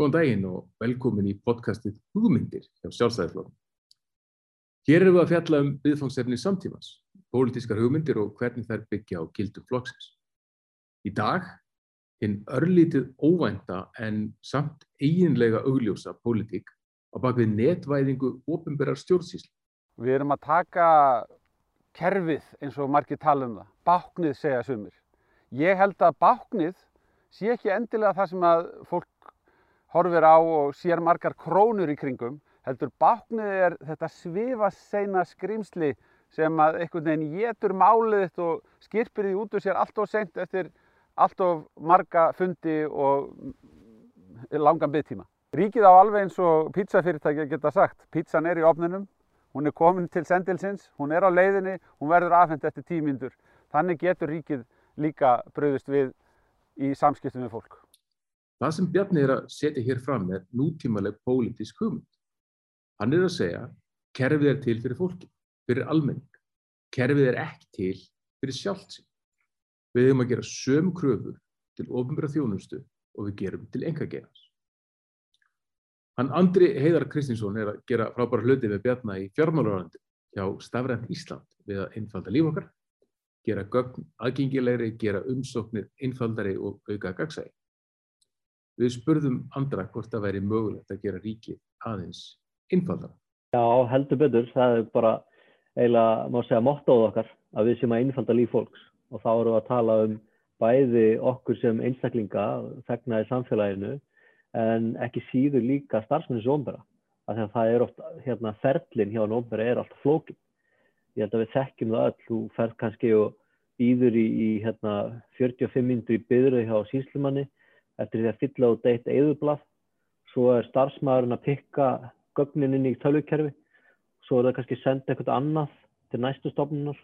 Góðan daginn og velkomin í podcastið Hugmyndir hjá sjálfstæðisflokkum. Hér erum við að fjalla um viðfangsefni samtímans, pólitískar hugmyndir og hvernig þær byggja á gildum flokksins. Í dag, hinn örlítið óvænta en samt eiginlega augljósa pólitík á bakvið netvæðingu ofinberar stjórnsýslu. Við erum að taka kerfið eins og margir tala um það, báknið segja sumir. Ég held að báknið sé ekki endilega það sem að fólk horfir á og sér margar krónur í kringum, heldur báknið er þetta svifaseina skrimsli sem að einhvern veginn getur málið þitt og skirpir því út úr sér allt of sent eftir allt of marga fundi og langan byggtíma. Ríkið á alveg eins og pizzafyrirtæki geta sagt, pizzan er í ofninum, hún er komin til sendilsins, hún er á leiðinni, hún verður afhengt eftir tímindur. Þannig getur ríkið líka bröðist við í samskiptum við fólk. Það sem Bjarni er að setja hér fram er nútímaleg pólitísk hugmynd. Hann er að segja, kerfið er til fyrir fólki, fyrir almenning. Kerfið er ekki til fyrir sjálft sín. Við hefum að gera söm kröfur til ofinbæra þjónustu og við gerum til engagerans. Hann Andri Heiðar Kristinsson er að gera frábæra hluti við Bjarni í fjármálararandi hjá Stafrænt Ísland við að einfalda líf okkar, gera gögn aðgengilegri, gera umsóknir einfaldari og auka gagsæði. Við spurðum andra hvort það væri mögulegt að gera ríkið aðeins innfaldara. Já, heldur betur. Það er bara eiginlega, má segja, mottóð okkar að við sem að innfalda líf fólks og þá eru að tala um bæði okkur sem einstaklinga, þegnaði samfélaginu en ekki síður líka starfsmennis ómbera. Það er ofta, hérna, ferlinn hjá ómbera er alltaf flókin. Ég held að við þekkjum það öll, þú ferð kannski og býður í, í hérna, 45 minnur í byðröðu hjá sínslumanni eftir því að fylla út eitt eðublað svo er starfsmæðurinn að pikka gögnin inn í tölvukerfi. Svo er það kannski senda eitthvað annað til næstu stofnunar.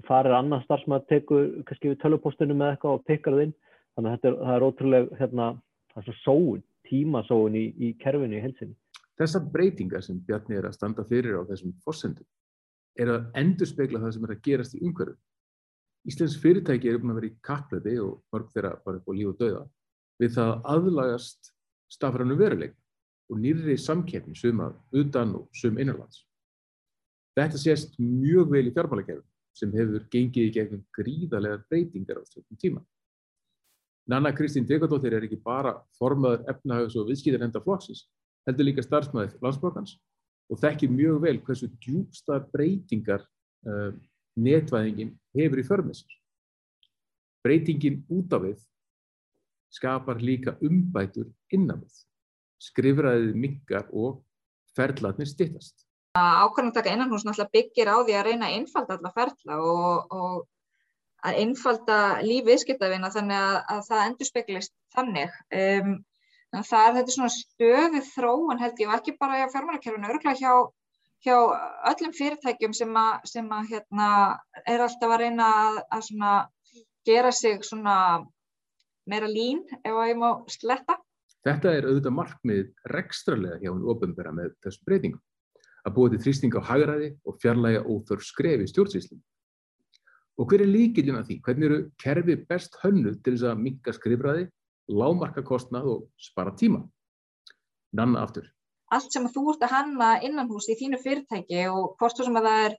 Og farir annað starfsmæður tekur kannski við tölvupostinu með eitthvað og pikkar það inn. Þannig að er, það er ótrúlega hérna, það er sóun, tímasóun í, í kerfinu í helsinni. Þessar breytingar sem Bjarni er að standa fyrir á þessum fórsendum er að endur spekla það sem er að gerast í umhverfu. Íslensk fyrirtæki eru búin að vera í kapplöfi og mörg þeirra bara upp á líf og dauða við það aðlagast stafrannu veruleik og nýri samkeppni sum að utan og sum innanlands. Þetta sést mjög vel í fjármálakerfum sem hefur gengið í gegnum gríðarlega breytingar á stjórnum tíma. Nanna Kristín Degardóttir er ekki bara formaður efnahags og viðskýðarenda flokksins, heldur líka starfsmæðið landsbókans og þekkir mjög vel hversu djúbsta breytingar uh, netvæðingin hefur í förmessir. Breytingin út af við skapar líka umbætur innan við. Skrifræðið mingar og ferðlatnir stittast. Ákvæmlega innanhús náttúrulega byggir á því að reyna að einfalda alla ferðla og, og að einfalda líf viðskiptavina þannig að, að það endur speklist þannig. Um, það er þetta svona stöðu þróun held ég og ekki bara hjá fjármálakerfinu, örgulega hjá, hjá öllum fyrirtækjum sem að, sem að hérna, er alltaf að reyna að, að gera sig svona meira lín ef að ég má sletta. Þetta er auðvitað markmið rekstralega hjá hún ofinbera með þessu breytingum. Að búa til þrýsting á hagræði og fjarlæga óþörf skrefi stjórnsýslum. Og hver er líkilinn af því? Hvernig eru kerfi best hönnuð til þess að minka skrifræði, lámarka kostnað og spara tíma? Nanna aftur. Allt sem þú ert að hanna innan hús í þínu fyrirtæki og hvort þú sem að það er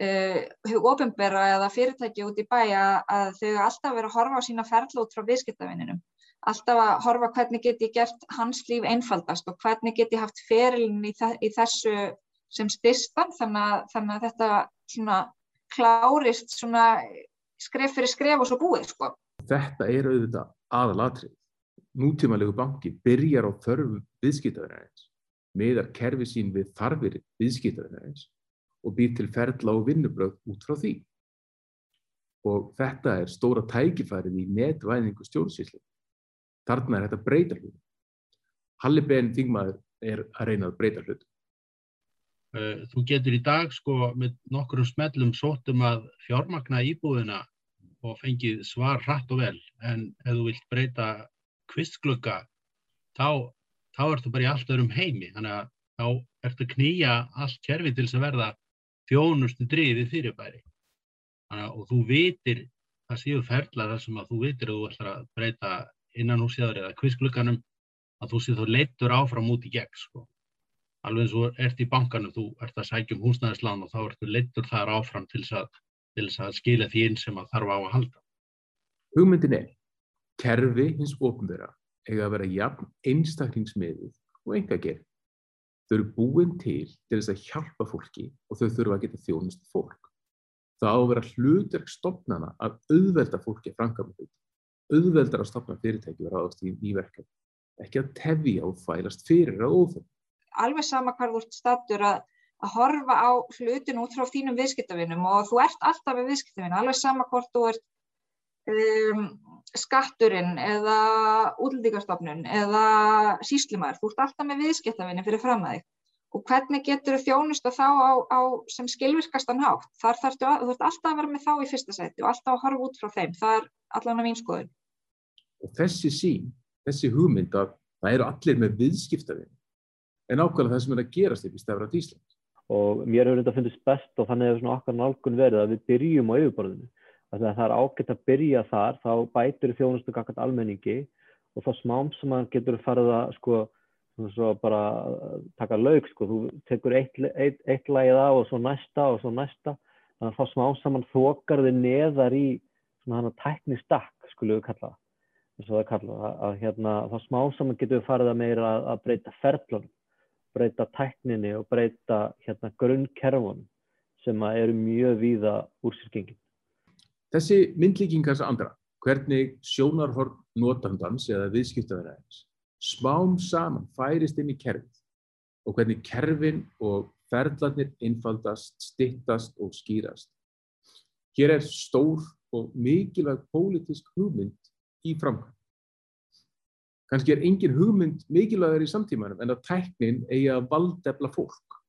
hug uh, ofinbera eða fyrirtæki út í bæja að þau alltaf vera að horfa á sína ferðla út frá viðskiptavininum. Alltaf að horfa hvernig geti gert hans líf einfaldast og hvernig geti haft ferilin í, í þessu sem styrstan þannig, þannig að þetta svona klárist svona skref fyrir skref og svo búið sko. Þetta er auðvitað aðalatrið. Nútímalegu banki byrjar á þörfu viðskiptavinarins, meðar kerfi sín við þarfir viðskiptavinarins og býr til ferla og vinnubröð út frá því. Og þetta er stóra tækifærið í netvæðingu stjórnsýslu. Þarna er þetta breyta hlut. Halli Ben Þingmaður er að reyna að breyta hlut. Eh, þú getur í dag sko með nokkur smellum sótum að fjármagna íbúðina og fengið svar hratt og vel en ef þú vilt breyta kvistglögga þá, þá ertu bara í allt öðrum heimi þannig að þá ertu knýja allt kerfi til þess að verða þjónustu drifið fyrirbæri. Og þú vitir, það séu ferla þar sem að þú vitir að þú ætlar að breyta innan húsjaður eða kvistglugganum að þú sé þú leittur áfram út í gegn sko. Alveg eins og ert í bankanum, þú ert að sækja um húsnæðislán og þá ertu leittur þar áfram til þess að, að skila því inn sem að þarf á að halda. Hugmyndin er, kerfi hins ofnverða eiga að vera jafn einstaklingsmiðið og enga gerð. Þau eru búin til til þess að hjálpa fólki og þau þurfa að geta þjónust fólk. Það á að vera hlutverk stopnana að auðvelda fólki að framkama hlut. Auðveldar að stopna fyrirtæki vera aðast í nýverkefni. Ekki að tefja og fælast fyrir að óþöfn. Alveg sama hvað þú ert stattur að, að horfa á hlutin út frá þínum viðskiptavinum og þú ert alltaf við viðskiptavinu. Alveg sama hvort þú ert um, skatturinn eða útlendingarstofnun eða síslumar. Þú ert alltaf með viðskiptavinu fyrir fram að þig og hvernig getur þú þjónusta þá á, á sem skilvirkastan hátt. Þar þarftu að, þú ert alltaf að vera með þá í fyrsta seti og alltaf að horfa út frá þeim. Það er allan að mín skoðun. Og þessi sín, þessi hugmynd að það eru allir með viðskiptavinn en ákvæmlega það sem er að gerast í stefra Ísland. Og mér hefur þetta fundist best og þannig hefur svona okkar nálgun verið að við byrjum á yfirborðinu. Þannig að það er ágætt að byrja þar, þá bætur þjónustu kakkat almenningi og þá smám sem maður getur farið að sko og bara taka laug sko, þú tekur eitt, eitt, eitt lagið á og svo næsta og svo næsta þannig að þá smá saman þokar þið neðar í svona hann að tækni stakk skulum við kalla það að, kalla, að, að hérna þá smá saman getur við farið að meira að, að breyta ferlunum breyta tækninni og breyta hérna grunnkerfun sem eru mjög víða úr Þessi myndlíkingars andra hvernig sjónarhorn notandans eða viðskiptaverðaðins smám saman færist inn í kerfið og hvernig kerfin og ferðlarnir innfaldast, stittast og skýrast. Hér er stór og mikilvæg pólitísk hugmynd í framkvæm. Kanski er engin hugmynd mikilvægur í samtímanum en að tæknin eigi að valdefla fólk.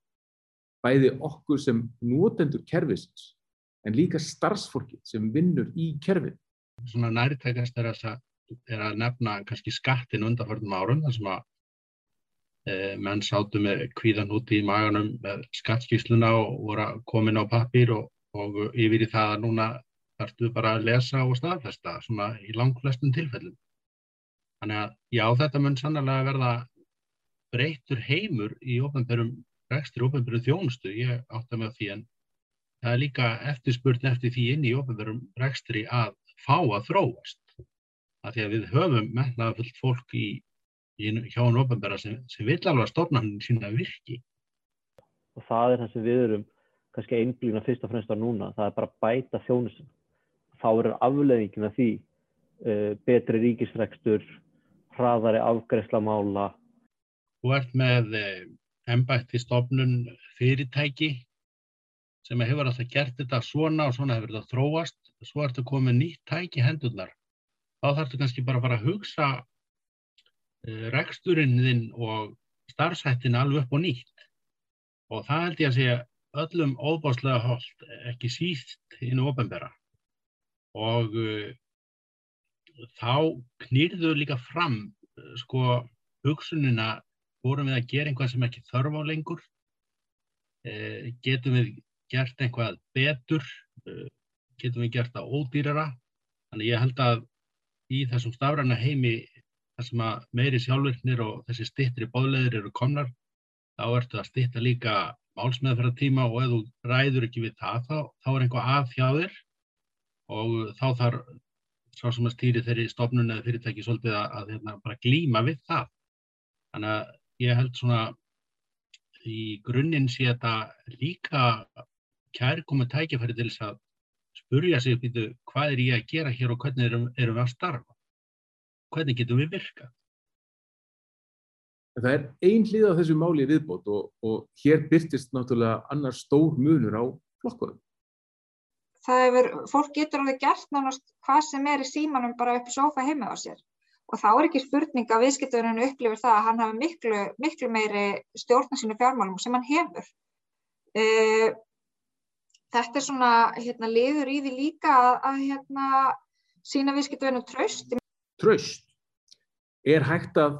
Bæði okkur sem notendur kerfisins en líka starfsfólki sem vinnur í kerfin. Svona nærtækast er er að nefna kannski skattin undanförnum árum þar sem að e, menn sátu með kvíðan úti í maganum með skattskísluna og voru komin á pappir og, og yfir í það að núna þarftu bara að lesa og staðfesta svona í langflestum tilfellum. Þannig að já þetta mun sannlega verða breytur heimur í ofnbærum rekstri, ofnbærum þjónustu, ég átta með því en það er líka eftirspurn eftir því inn í ofnbærum rekstri að fá að þróast að því að við höfum metnaða fullt fólk í, í hjá hann ofanbæra sem, sem vil alveg stofna hann sína virki. Og það er það sem við erum kannski einblýna fyrst og fremst á núna, það er bara að bæta þjónusin. Þá eru afleðingina því uh, betri ríkisrekstur, hraðari afgreifslamála. Þú ert með ennbætti stofnun fyrirtæki sem hefur alltaf gert þetta svona og svona hefur þetta þróast, svo ertu komið nýtt tæki hendurnar. Þá þarfstu kannski bara að fara að hugsa uh, reksturinn þinn og starfsættin alveg upp og nýtt. Og það held ég að segja öllum óbáslega hold, ekki síst innu ofenbæra og uh, þá knýrðu líka fram uh, sko hugsunina vorum við að gera einhvað sem ekki þörf á lengur? Getum við gert einhvað betur getum við gert það ódýrara þannig ég held að í þessum stafræna heimi þar sem að meiri sjálfvirknir og þessi stittri bóðleðir eru komnar þá ertu að stitta líka málsmeðferðartíma og ef þú ræður ekki við það þá, þá er einhvað að hjá þér og þá þarf sá sem að stýri þeirri stofnun eða fyrirtæki svolítið að, að hérna, bara glíma við það. Þannig að ég held svona í grunninn sé þetta líka kærkomið tækifæri til þess að spurja sig býtu, hvað er ég að gera hér og hvernig erum, erum við að starfa? Hvernig getum við virkað? Það er ein hlið á þessu máli viðbót og, og hér byrtist náttúrulega annar stór munur á flokkunum. Það hefur, fólk getur alveg gert nánast hvað sem er í símanum bara upp í sofa heima á sér. Og þá er ekki spurning að viðskiptuninu upplifir það að hann hafi miklu, miklu meiri stjórn á sínu fjármálum sem hann hefur. Uh, þetta er svona hérna, liður í því líka að, að hérna, sína viðskiptverðinu tröst. Tröst. Er hægt að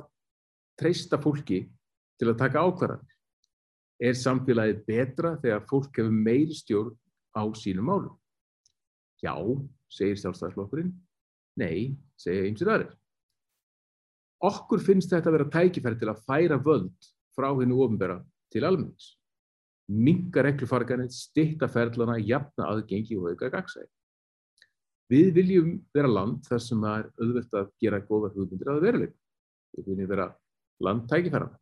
treysta fólki til að taka ákvarðanir? Er samfélagið betra þegar fólk hefur meiri stjórn á sínum málum? Já, segir sjálfstæðarslokkurinn. Nei, segja ymsir aðrir. Okkur finnst þetta að vera tækifæri til að færa völd frá hennu ofinbera til almennings. Minga reglufarganir, stitta ferlana, jafna aðgengi og auka gagsæði. Við viljum vera land þar sem það er auðvelt að gera góða hugmyndir að veruleika. Við viljum vera land tækifærana.